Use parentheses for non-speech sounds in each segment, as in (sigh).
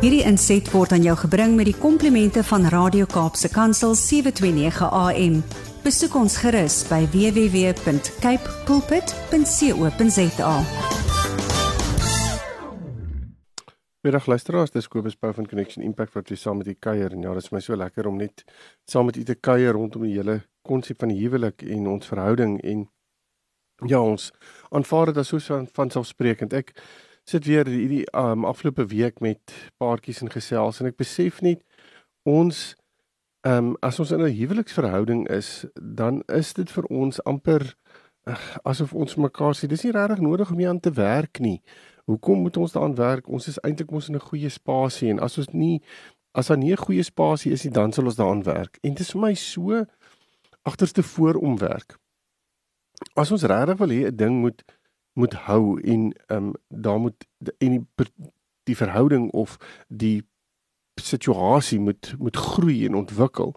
Hierdie inset word aan jou gebring met die komplimente van Radio Kaapse Kansel 729 AM. Besoek ons gerus by www.cape pulpit.co.za. Middag luisteraars, dis Kobus Pau van Connection Impact wat weer saam met u kuier en ja, dit is my so lekker om net saam met u te kuier rondom die hele konsep van die huwelik en ons verhouding en ja, ons aanvaar dit as so van, van selfsprekend. Ek sit weer hierdie um, afgelope week met paartjies en gesels en ek besef net ons ehm um, as ons in 'n huweliksverhouding is, dan is dit vir ons amper uh, asof ons mekaar sê dis nie regtig nodig om hier aan te werk nie. Hoekom moet ons daaraan werk? Ons is eintlik mos in 'n goeie spasie en as ons nie as daar nie 'n goeie spasie is nie, dan sal ons daaraan werk. En dit is vir my so agterste voor om werk. As ons regtig wil hê 'n ding moet moet hou en ehm um, daar moet en die die verhouding of die situasie moet moet groei en ontwikkel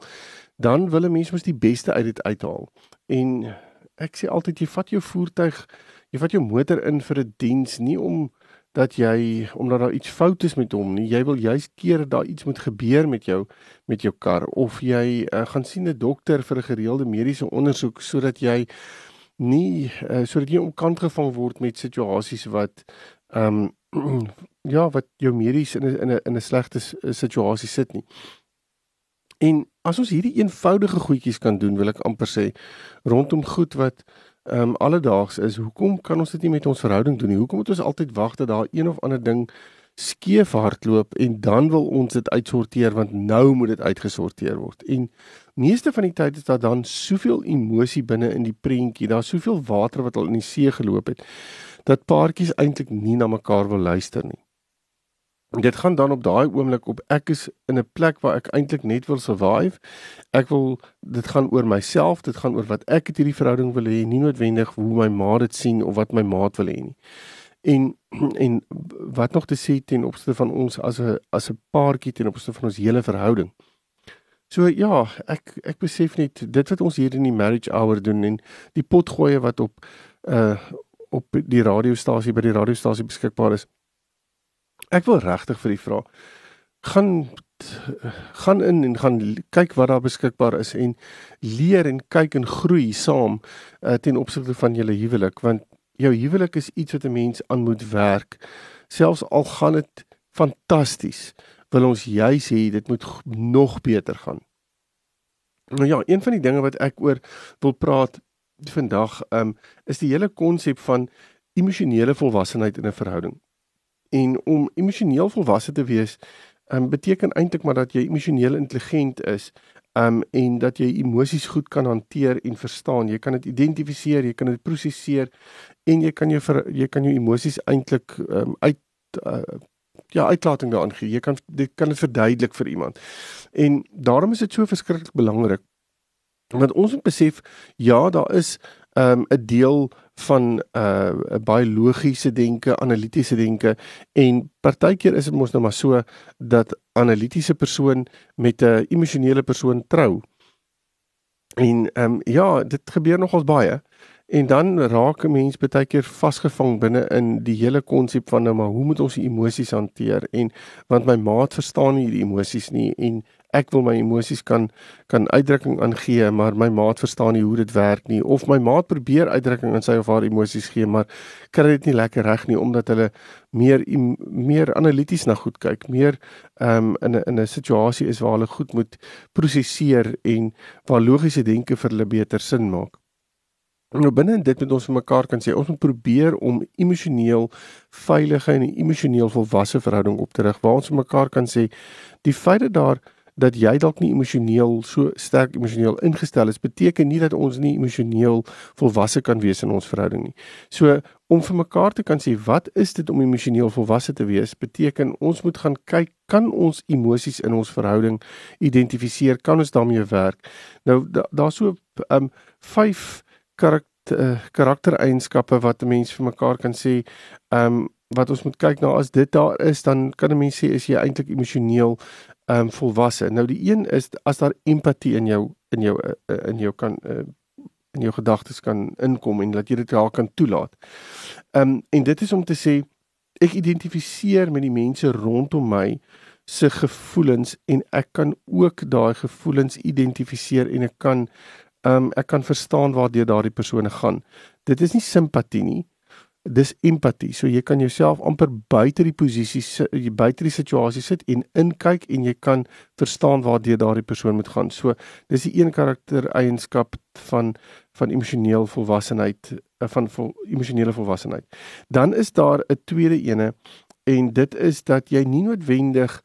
dan wil 'n mens mos die beste uit dit uithaal. En ek sê altyd jy vat jou voertuig jy vat jou motor in vir 'n diens nie om dat jy omdat daar iets fout is met hom nie. Jy wil juist keer dat daar iets moet gebeur met jou met jou kar. Of jy uh, gaan sien 'n dokter vir 'n gereelde mediese ondersoek sodat jy nie uh, sodat jy omkant gevang word met situasies wat ehm um, (clears throat) ja, wat jou medies in 'n in 'n in 'n slegte situasie sit nie. En as ons hierdie eenvoudige goedjies kan doen, wil ek amper sê rondom goed wat ehm um, alledaags is, hoekom kan ons dit nie met ons verhouding doen nie? Hoekom moet ons altyd wag dat daar een of ander ding skeef hardloop en dan wil ons dit uitsorteer want nou moet dit uitgesorteer word. En meeste van die tyd is daar dan soveel emosie binne in die prentjie, daar's soveel water wat al in die see geloop het dat paartjies eintlik nie na mekaar wil luister nie. En dit gaan dan op daai oomblik op ek is in 'n plek waar ek eintlik net wil survive. Ek wil dit gaan oor myself, dit gaan oor wat ek in hierdie verhouding wil hê, nie noodwendig hoe my ma dit sien of wat my maat wil hê nie. En (clears throat) en wat nog te sê ten opsigte van ons as 'n as 'n paartjie ten opsigte van ons hele verhouding. So ja, ek ek besef net dit wat ons hier in die marriage hour doen en die potgoeie wat op uh op die radiostasie by die radiostasie beskikbaar is. Ek wil regtig vir u vra gaan gaan in en gaan kyk wat daar beskikbaar is en leer en kyk en groei saam uh, ten opsigte van julle huwelik want jou huwelik is iets wat 'n mens aan moet werk. Selfs al gaan dit fantasties, wil ons juis hê dit moet nog beter gaan. Nou ja, een van die dinge wat ek oor wil praat vandag, um, is die hele konsep van emosionele volwassenheid in 'n verhouding. En om emosioneel volwasse te wees, um, beteken eintlik maar dat jy emosioneel intelligent is um en dat jy emosies goed kan hanteer en verstaan. Jy kan dit identifiseer, jy kan dit prosesseer en jy kan jou ver, jy kan jou emosies eintlik um uit uh, ja, uitlating daaraan gee. Jy kan dit kan dit verduidelik vir iemand. En daarom is dit so verskriklik belangrik want ons moet besef ja, daar is um 'n deel van 'n uh, baie logiese denke, analitiese denke en partykeer is dit mos nou maar so dat analitiese persoon met 'n emosionele persoon trou. En ehm um, ja, dit gebeur nogals baie. En dan raak 'n mens baie keer vasgevang binne in die hele konsep van nou maar hoe moet ons die emosies hanteer en want my maat verstaan nie die emosies nie en ek wil my emosies kan kan uitdrukking aangee, maar my maat verstaan nie hoe dit werk nie of my maat probeer uitdrukking aan sy of haar emosies gee, maar kry dit nie lekker reg nie omdat hulle meer meer analities na goed kyk, meer um, in 'n in 'n situasie is waar hulle goed moet prosesseer en waar logiese denke vir hulle beter sin maak. Nou binne dit met ons vir mekaar kan sê ons moet probeer om emosioneel veilige en emosioneel volwasse verhouding op te rig waar ons vir mekaar kan sê die feit dat daar dat jy dalk nie emosioneel so sterk emosioneel ingestel is, beteken nie dat ons nie emosioneel volwasse kan wees in ons verhouding nie. So om vir mekaar te kan sê wat is dit om emosioneel volwasse te wees, beteken ons moet gaan kyk kan ons emosies in ons verhouding identifiseer, kan ons daarmee werk. Nou daar's da so um 5 karakter uh, karaktereienskappe wat 'n mens vir mekaar kan sê, um wat ons moet kyk na as dit daar is dan kan 'n mens sê is jy eintlik emosioneel ehm um, volwasse. Nou die een is as daar empatie in jou in jou uh, in jou kan uh, in jou gedagtes kan inkom en dat jy dit daar kan toelaat. Ehm um, en dit is om te sê ek identifiseer met die mense rondom my se gevoelens en ek kan ook daai gevoelens identifiseer en ek kan um, ek kan verstaan waartoe daardie persone gaan. Dit is nie simpatie nie. Dis empatie. So jy kan jouself amper buite die posisie buite die situasie sit en inkyk en jy kan verstaan waartoe daardie persoon moet gaan. So dis die een karaktereienskap van van emosioneel volwassenheid eh, van vol, emosionele volwassenheid. Dan is daar 'n tweede ene en dit is dat jy nie noodwendig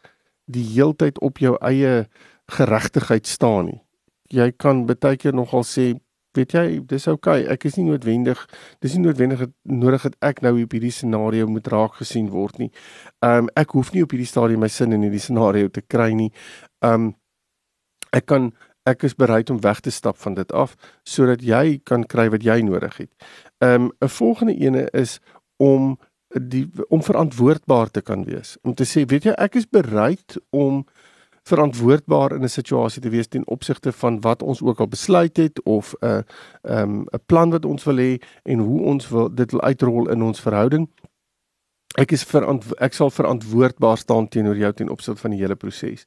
die heeltyd op jou eie geregtigheid staan nie. Jy kan baie keer nogal sê weet jy, dis oukei. Okay. Ek is nie noodwendig dis nie noodwendig nodig dat ek nou op hierdie scenario moet raak gesien word nie. Um, ek hoef nie op hierdie stadium my sin in hierdie scenario te kry nie. Um, ek kan ek is bereid om weg te stap van dit af sodat jy kan kry wat jy nodig het. Ehm um, 'n volgende ene is om die om verantwoordbaar te kan wees. Om te sê, weet jy, ek is bereid om verantwoordbaar in 'n situasie te wees ten opsigte van wat ons ook al besluit het of 'n uh, 'n um, 'n plan wat ons wil hê en hoe ons wil dit wil uitrol in ons verhouding. Ek is ek sal verantwoordbaar staan teenoor jou ten opsigte van die hele proses.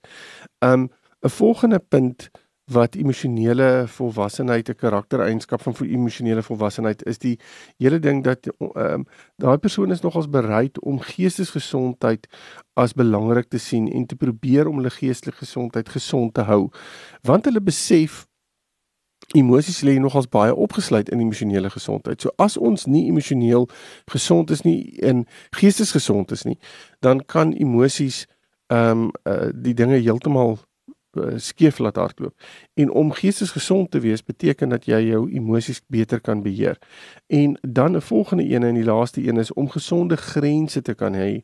Um 'n volgende punt wat emosionele volwassenheid 'n karaktereienskap van emosionele volwassenheid is die hele ding dat um, daai persoon is nogals bereid om geestesgesondheid as belangrik te sien en te probeer om hulle geestelike gesondheid gesond te hou want hulle besef emosies lê nogals baie opgesluit in emosionele gesondheid. So as ons nie emosioneel gesond is nie en geestesgesond is nie, dan kan emosies ehm um, uh, die dinge heeltemal skeef laat hardloop. En om geestesgesond te wees beteken dat jy jou emosies beter kan beheer. En dan 'n volgende een en die laaste een is om gesonde grense te kan hê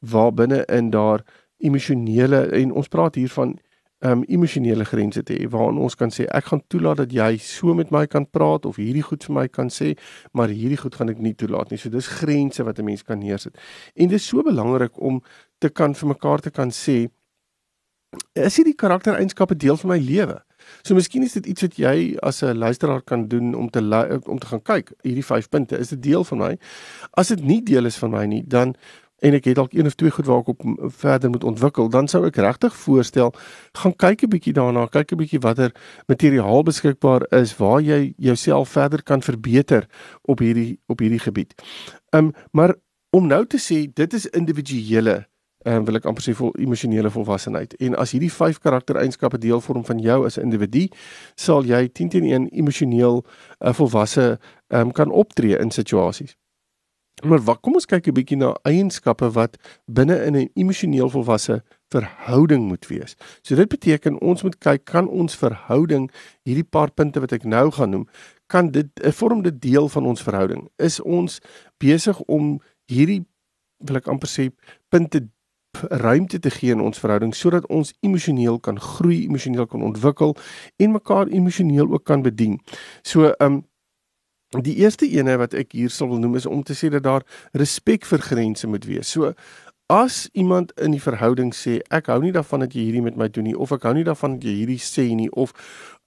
waar binne in daar emosionele en ons praat hier van um emosionele grense te hê waarin ons kan sê ek gaan toelaat dat jy so met my kan praat of hierdie goed vir my kan sê maar hierdie goed gaan ek nie toelaat nie. So dis grense wat 'n mens kan neersit. En dit is so belangrik om te kan vir mekaar te kan sê is hierdie karaktereienskappe deel van my lewe. So miskien is dit iets wat jy as 'n luisteraar kan doen om te om te gaan kyk hierdie 5 punte is dit deel van my. As dit nie deel is van my nie, dan en ek het dalk een of twee goed waar ek op verder moet ontwikkel, dan sou ek regtig voorstel gaan kyk 'n bietjie daarna, kyk 'n bietjie watter materiaal beskikbaar is waar jy jouself verder kan verbeter op hierdie op hierdie gebied. Um maar om nou te sê dit is individuele ehm wil ek amper sê vol emosionele volwassenheid. En as hierdie vyf karaktereienskappe deel vorm van jou as 'n individu, sal jy 10 teen 1 emosioneel uh, volwasse ehm um, kan optree in situasies. Maar wat kom ons kyk 'n bietjie na eienskappe wat binne in 'n emosioneel volwasse verhouding moet wees. So dit beteken ons moet kyk kan ons verhouding hierdie paar punte wat ek nou gaan noem, kan dit 'n vorm dit deel van ons verhouding? Is ons besig om hierdie wil ek amper sê punte ruimte te gee in ons verhouding sodat ons emosioneel kan groei, emosioneel kan ontwikkel en mekaar emosioneel ook kan bedien. So um die eerste ene wat ek hier sal wil noem is om te sê dat daar respek vir grense moet wees. So as iemand in die verhouding sê ek hou nie daarvan dat jy hierdie met my doen nie of ek hou nie daarvan dat jy hierdie sê nie of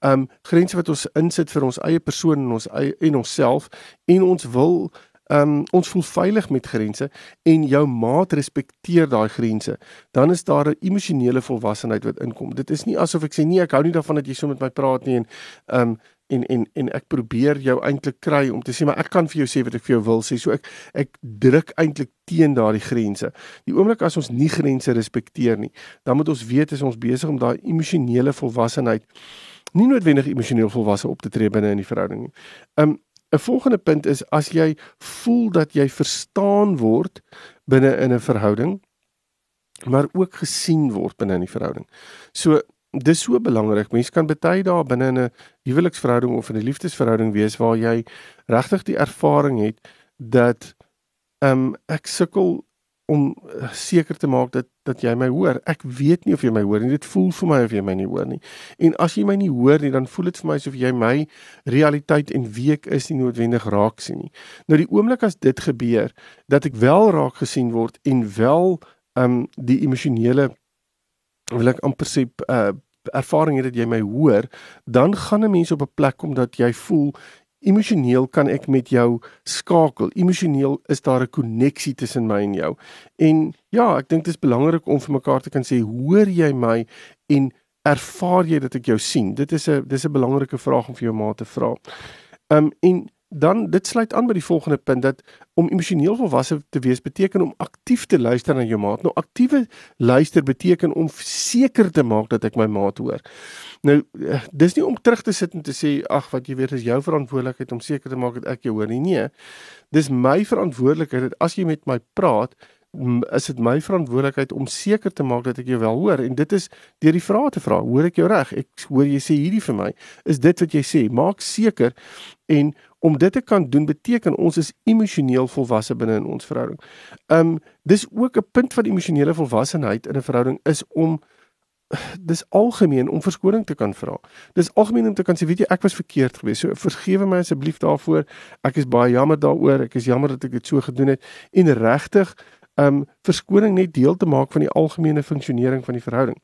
um grense wat ons insit vir ons eie persoon en ons eie en onsself en ons wil Ehm um, ons voel veilig met grense en jou maat respekteer daai grense. Dan is daar 'n emosionele volwassenheid wat inkom. Dit is nie asof ek sê nee, ek hou nie daarvan dat jy so met my praat nie en um, en en en ek probeer jou eintlik kry om te sê maar ek kan vir jou sê wat ek vir jou wil sê. So ek ek druk eintlik teen daardie grense. Die oomblik as ons nie grense respekteer nie, dan moet ons weet is ons besig om daai emosionele volwassenheid nie noodwendig emosioneel volwasse op te tree binne in die verhouding nie. Um, 'n volgende punt is as jy voel dat jy verstaan word binne in 'n verhouding maar ook gesien word binne in die verhouding. So dis so belangrik. Mense kan baie dae binne in 'n huweliksverhouding of in 'n liefdesverhouding wees waar jy regtig die ervaring het dat ehm um, ek sukkel om eh, seker te maak dat dat jy my hoor. Ek weet nie of jy my hoor nie. Dit voel vir my of jy my nie hoor nie. En as jy my nie hoor nie, dan voel dit vir my asof jy my realiteit en wie ek is nie noodwendig raak sien nie. Nou die oomblik as dit gebeur dat ek wel raak gesien word en wel um die emosionele wil ek amper sê uh ervaring het dat jy my hoor, dan gaan 'n mens op 'n plek kom dat jy voel emosioneel kan ek met jou skakel. Emosioneel is daar 'n koneksie tussen my en jou. En ja, ek dink dit is belangrik om vir mekaar te kan sê, hoor jy my en ervaar jy dat ek jou sien? Dit is 'n dis 'n belangrike vraag om vir jou ma te vra. Ehm um, en dan dit sluit aan by die volgende punt dat om emosioneel volwasse te wees beteken om aktief te luister na jou maat. Nou aktiewe luister beteken om seker te maak dat ek my maat hoor. Nou eh, dis nie om terug te sit en te sê ag wat jy weet is jou verantwoordelikheid om seker te maak dat ek jou hoor nie. Nee. Dis my verantwoordelikheid dat as jy met my praat is dit my verantwoordelikheid om seker te maak dat ek jou wel hoor en dit is deur die vrae te vra hoor ek jou reg ek hoor jy sê hierdie vir my is dit wat jy sê maak seker en om dit te kan doen beteken ons is emosioneel volwasse binne in ons verhouding. Um dis ook 'n punt van emosionele volwassenheid in 'n verhouding is om dis algemeen om verskoning te kan vra. Dis algemeen om te kan sê weet jy ek was verkeerd geweest. So vergewe my asseblief daarvoor. Ek is baie jammer daaroor. Ek is jammer dat ek dit so gedoen het en regtig um verskoning net deel te maak van die algemene funksionering van die verhouding.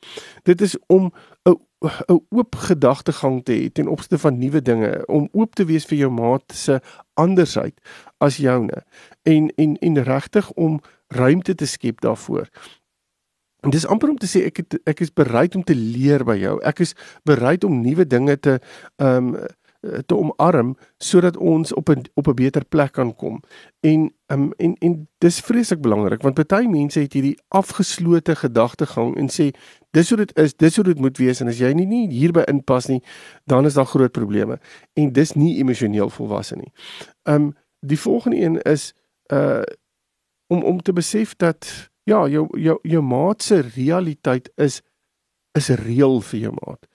Dit is om 'n 'n oop gedagtegang te hê ten opsigte van nuwe dinge, om oop te wees vir jou maat se andersheid as joune en en en regtig om ruimte te skep daarvoor. En dis amper om te sê ek het, ek is bereid om te leer by jou. Ek is bereid om nuwe dinge te ehm um, te omarm sodat ons op 'n op 'n beter plek kan kom. En um, en en dis vreeslik belangrik want baie mense het hierdie afgeslote gedagtegang en sê dis hoe dit is, dis hoe dit moet wees en as jy nie, nie hierby inpas nie, dan is daar groot probleme. En dis nie emosioneel volwasse nie. Um die volgende een is uh om om te besef dat ja, jou jou jou maat se realiteit is is reël vir jou maat.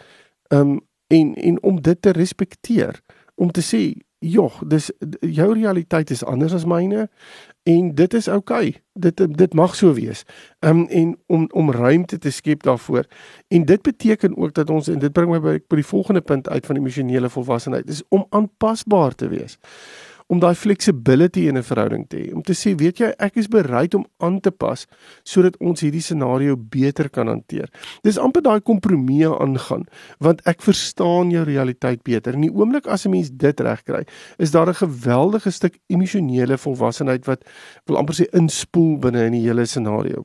Um en en om dit te respekteer, om te sê, "Jog, dis jou realiteit is anders as myne en dit is oukei. Okay. Dit dit mag so wees." Um en om om ruimte te skep daarvoor. En dit beteken ook dat ons en dit bring my by by die volgende punt uit van emosionele volwassenheid, is om aanpasbaar te wees om daai flexibility in 'n verhouding te hê. Om te sê, weet jy, ek is bereid om aan te pas sodat ons hierdie scenario beter kan hanteer. Dis amper daai kompromie aangaan, want ek verstaan jou realiteit beter. In die oomblik as 'n mens dit regkry, is daar 'n geweldige stuk emosionele volwassenheid wat wil amper sê inspoel binne in die hele scenario.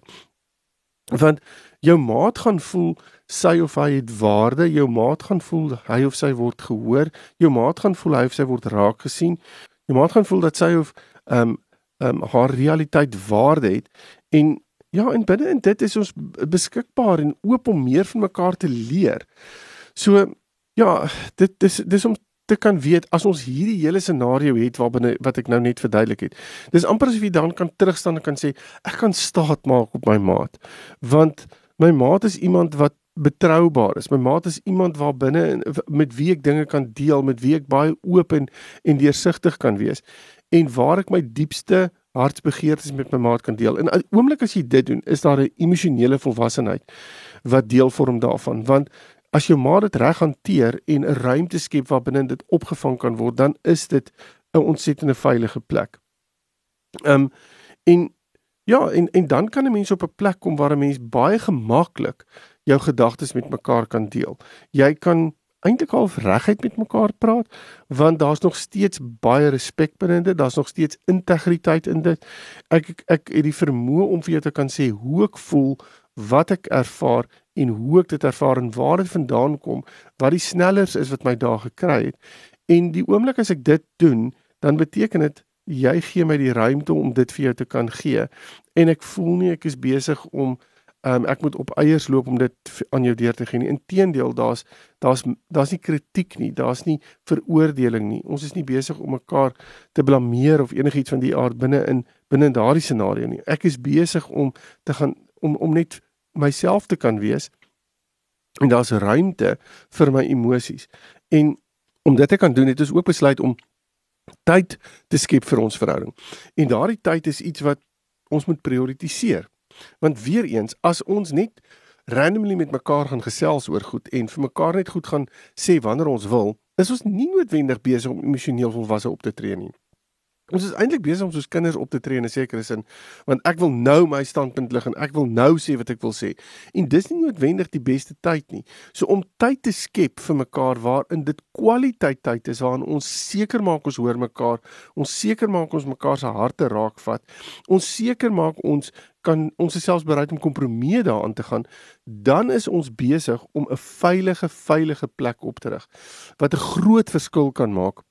Want jou maat gaan voel sy of hy het waarde, jou maat gaan voel hy of sy word gehoor, jou maat gaan voel hy of sy word raak gesien. Jy moet gaan voel dat sy of ehm um, ehm um, haar realiteit waarde het en ja, en binne in dit is ons beskikbaar en oop om meer van mekaar te leer. So ja, dit dis dis om te kan weet as ons hierdie hele scenario het waarbinne wat ek nou net verduidelik het. Dis amper asof jy dan kan terugstaan en kan sê ek kan staat maak op my maat. Want my maat is iemand wat betroubaar is. My maat is iemand waar binne met wie ek dinge kan deel, met wie ek baie oop en en deursigtig kan wees en waar ek my diepste hartsbegeertes met my maat kan deel. En oomblik as jy dit doen, is daar 'n emosionele volwassenheid wat deel vorm daarvan, want as jou maat dit reg hanteer en 'n ruimte skep waar binne dit opgevang kan word, dan is dit 'n ontsettende veilige plek. Ehm um, en ja, en en dan kan 'n mens op 'n plek kom waar 'n mens baie gemaklik jou gedagtes met mekaar kan deel. Jy kan eintlik al reguit met mekaar praat want daar's nog steeds baie respek binne dit, daar's nog steeds integriteit in dit. Ek ek, ek het die vermoë om vir jou te kan sê hoe ek voel, wat ek ervaar en hoe ek dit ervaar en waar dit vandaan kom, wat die snellers is wat my daar gekry het. En die oomblik as ek dit doen, dan beteken dit jy gee my die ruimte om dit vir jou te kan gee en ek voel nie ek is besig om Ehm um, ek moet op eiers loop om dit aan jou deur te gee nie. Inteendeel, daar's daar's daar's nie kritiek nie, daar's nie veroordeling nie. Ons is nie besig om mekaar te blameer of enigiets van die aard binne in binne in daardie scenario nie. Ek is besig om te gaan om om net myself te kan wees. En daar's ruimte vir my emosies. En om dit te kan doen, het ons ook besluit om tyd te skep vir ons verhouding. En daardie tyd is iets wat ons moet prioritiseer. Want weer eens, as ons net randomly met mekaar gaan gesels oor goed en vir mekaar net goed gaan sê wanneer ons wil, is ons nie noodwendig besig om emosioneel volwasse op te tree nie. Ons is eintlik besig om soos kinders op te tree in 'n sekere sin, want ek wil nou my standpunt lig en ek wil nou sê wat ek wil sê. En dis nie noodwendig die beste tyd nie. So om tyd te skep vir mekaar waarin dit kwaliteit tyd is waarin ons seker maak ons hoor mekaar, ons seker maak ons mekaar se harte raakvat. Ons seker maak ons kan ons is selfs bereid om kompromieë daaraan te gaan, dan is ons besig om 'n veilige veilige plek op te rig wat 'n groot verskil kan maak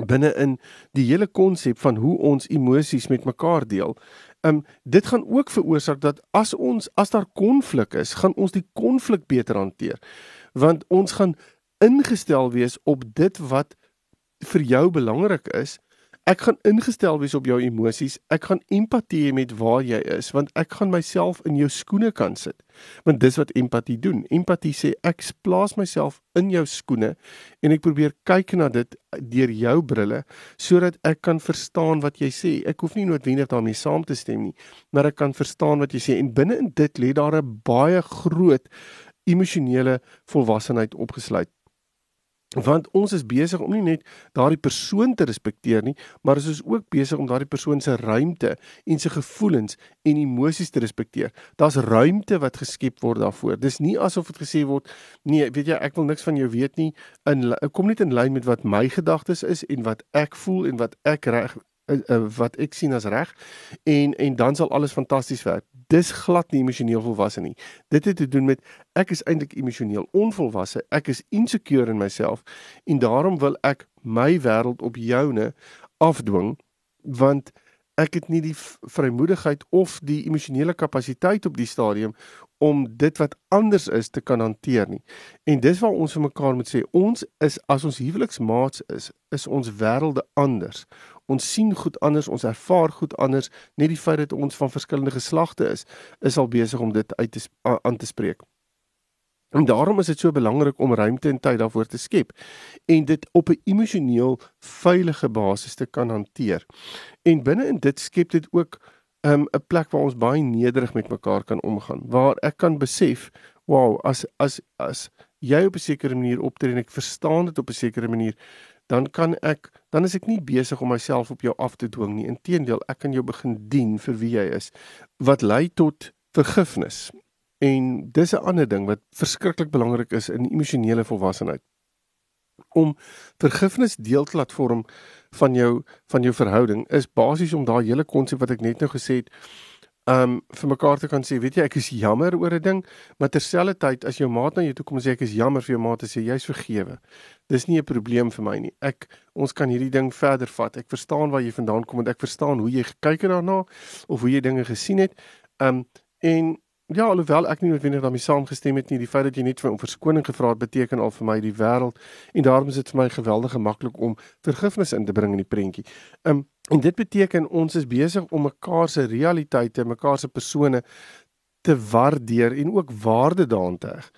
binne in die hele konsep van hoe ons emosies met mekaar deel. Um dit gaan ook veroorsaak dat as ons as daar konflik is, gaan ons die konflik beter hanteer. Want ons gaan ingestel wees op dit wat vir jou belangrik is Ek gaan ingestel wees op jou emosies. Ek gaan empatie hê met waar jy is want ek gaan myself in jou skoene kan sit. Want dis wat empatie doen. Empatie sê ek plaas myself in jou skoene en ek probeer kyk na dit deur jou brille sodat ek kan verstaan wat jy sê. Ek hoef nie noodwendig daarmee saam te stem nie, maar ek kan verstaan wat jy sê en binne in dit lê daar 'n baie groot emosionele volwassenheid opgesluit want ons is besig om nie net daardie persoon te respekteer nie, maar ons is ook besig om daardie persoon se ruimte en sy gevoelens en emosies te respekteer. Daar's ruimte wat geskep word daarvoor. Dis nie asof dit gesê word, nee, weet jy, ek wil niks van jou weet nie. In kom net in lyn met wat my gedagtes is en wat ek voel en wat ek reg uh, wat ek sien as reg en en dan sal alles fantasties werk. Dis glad nie emosioneel volwasse nie. Dit het te doen met ek is eintlik emosioneel onvolwasse. Ek is insecure in myself en daarom wil ek my wêreld op joune afdwing want ek het nie die vrymoedigheid of die emosionele kapasiteit op die stadium om dit wat anders is te kan hanteer nie. En dis waar ons vir mekaar moet sê, ons is as ons huweliksmaats is, is ons wêrelde anders. Ons sien goed anders, ons ervaar goed anders. Net die feit dat ons van verskillende geslagte is, is al besig om dit uit te aan te spreek. En daarom is dit so belangrik om ruimte en tyd daarvoor te skep en dit op 'n emosioneel veilige basis te kan hanteer. En binne in dit skep dit ook 'n um, plek waar ons baie nederig met mekaar kan omgaan, waar ek kan besef, wow, as as as jy op 'n sekere manier optree en ek verstaan dit op 'n sekere manier, dan kan ek dan is ek nie besig om myself op jou af te dwing nie. Inteendeel, ek kan jou begin dien vir wie jy is wat lei tot vergifnis. En dis 'n ander ding wat verskriklik belangrik is in emosionele volwassenheid. Om vergifnis deel te laat vorm van jou van jou verhouding is basies om daai hele konsep wat ek net nou gesê het um vir mekaar te kan sê, weet jy, ek is jammer oor 'n ding, maar terselfdertyd as jou maat na jou toe kom en sê ek is jammer vir jou maat, sê jy's vergewe. Dis nie 'n probleem vir my nie. Ek ons kan hierdie ding verder vat. Ek verstaan waar jy vandaan kom en ek verstaan hoe jy gekyk het daarna of hoe jy dinge gesien het. Um en Ja, alhoewel ek nie noodwendig daarmee saamgestem het nie, die feit dat jy net vir 'n verskoning gevra het beteken al vir my die wêreld en daarom is dit vir my geweldig maklik om vergifnis in te bring in die prentjie. Um en dit beteken ons is besig om mekaar se realiteite, mekaar se persone te waardeer en ook waarde daaraan te heg.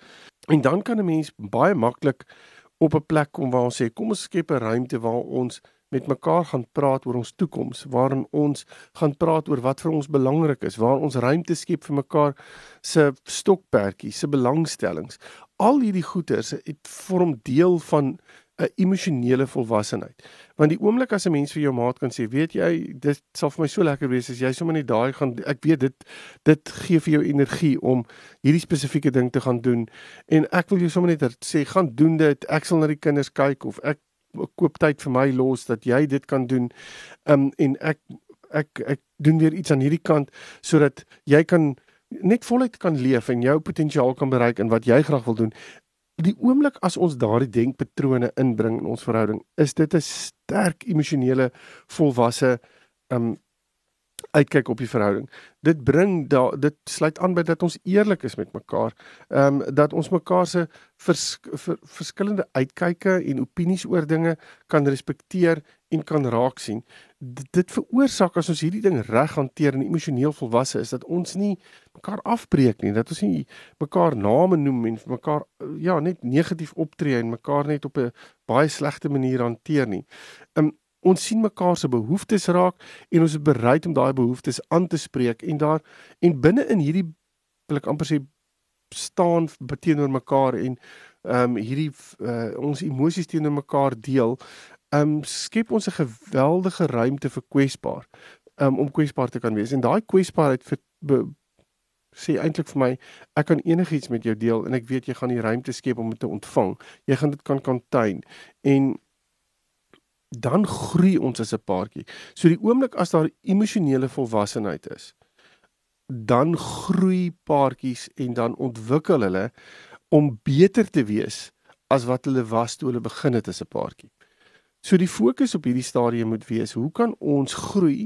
En dan kan 'n mens baie maklik op 'n plek kom waar ons sê kom ons skep 'n ruimte waar ons met mekaar gaan praat oor ons toekoms, waarin ons gaan praat oor wat vir ons belangrik is, waar ons ruimte skep vir mekaar se stokperdjies, se belangstellings. Al hierdie goeters het vorm deel van 'n emosionele volwassenheid. Want die oomblik as 'n mens vir jou maat kan sê, weet jy, dit sal vir my so lekker wees as jy sommer net daai gaan ek weet dit dit gee vir jou energie om hierdie spesifieke ding te gaan doen en ek wil jou sommer net sê gaan doen dit. Ek sal na die kinders kyk of ek koop tyd vir my los dat jy dit kan doen. Um en ek ek ek doen weer iets aan hierdie kant sodat jy kan net voluit kan leef en jou potensiaal kan bereik in wat jy graag wil doen. Die oomblik as ons daardie denkpatrone inbring in ons verhouding, is dit 'n sterk emosionele volwasse um uitkyk op die verhouding. Dit bring da dit sluit aan by dat ons eerlik is met mekaar. Ehm um, dat ons mekaar se vers, ver, verskillende uitkyke en opinies oor dinge kan respekteer en kan raak sien. D dit veroorsaak as ons hierdie ding reg hanteer en emosioneel volwasse is dat ons nie mekaar afbreek nie, dat ons nie mekaar name noem en mekaar ja, net negatief optree en mekaar net op 'n baie slegte manier hanteer nie. Um, ons sien mekaar se behoeftes raak en ons is bereid om daai behoeftes aan te spreek en daar en binne in hierdie wil ek amper sê staan teenoor mekaar en ehm um, hierdie uh, ons emosies teenoor mekaar deel um, skep ons 'n geweldige ruimte vir kwesbaar um, om kwesbaar te kan wees. En daai kwesbaarheid vir be, sê eintlik vir my ek kan enigiets met jou deel en ek weet jy gaan die ruimte skep om dit te ontvang. Jy gaan dit kan contain en dan groei ons as 'n paartjie. So die oomblik as daar emosionele volwassenheid is, dan groei paartjies en dan ontwikkel hulle om beter te wees as wat hulle was toe hulle begin het as 'n paartjie. So die fokus op hierdie stadium moet wees, hoe kan ons groei?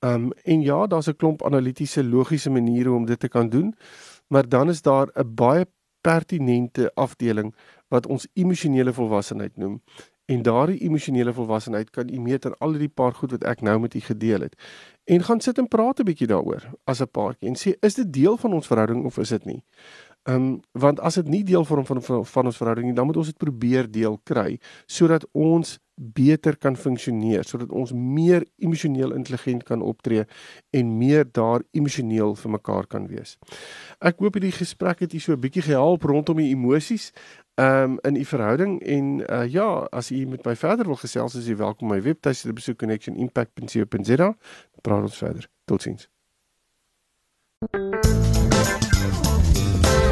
Um en ja, daar's 'n klomp analitiese logiese maniere om dit te kan doen, maar dan is daar 'n baie pertinente afdeling wat ons emosionele volwassenheid noem. En daardie emosionele volwassenheid kan u meet aan al die paar goed wat ek nou met u gedeel het. En gaan sit en praat 'n bietjie daaroor as 'n paartjie en sê is dit deel van ons verhouding of is dit nie? Ehm um, want as dit nie deel vorm van van, van ons verhouding nie, dan moet ons dit probeer deel kry sodat ons beter kan funksioneer sodat ons meer emosioneel intelligent kan optree en meer daar emosioneel vir mekaar kan wees. Ek hoop hierdie gesprek het u so 'n bietjie gehelp rondom die emosies um, in u verhouding en uh, ja, as u met my verder wil gesels, is u welkom my webtuiste te besoek connectionimpact.co.za. Praat ons verder. Totsiens.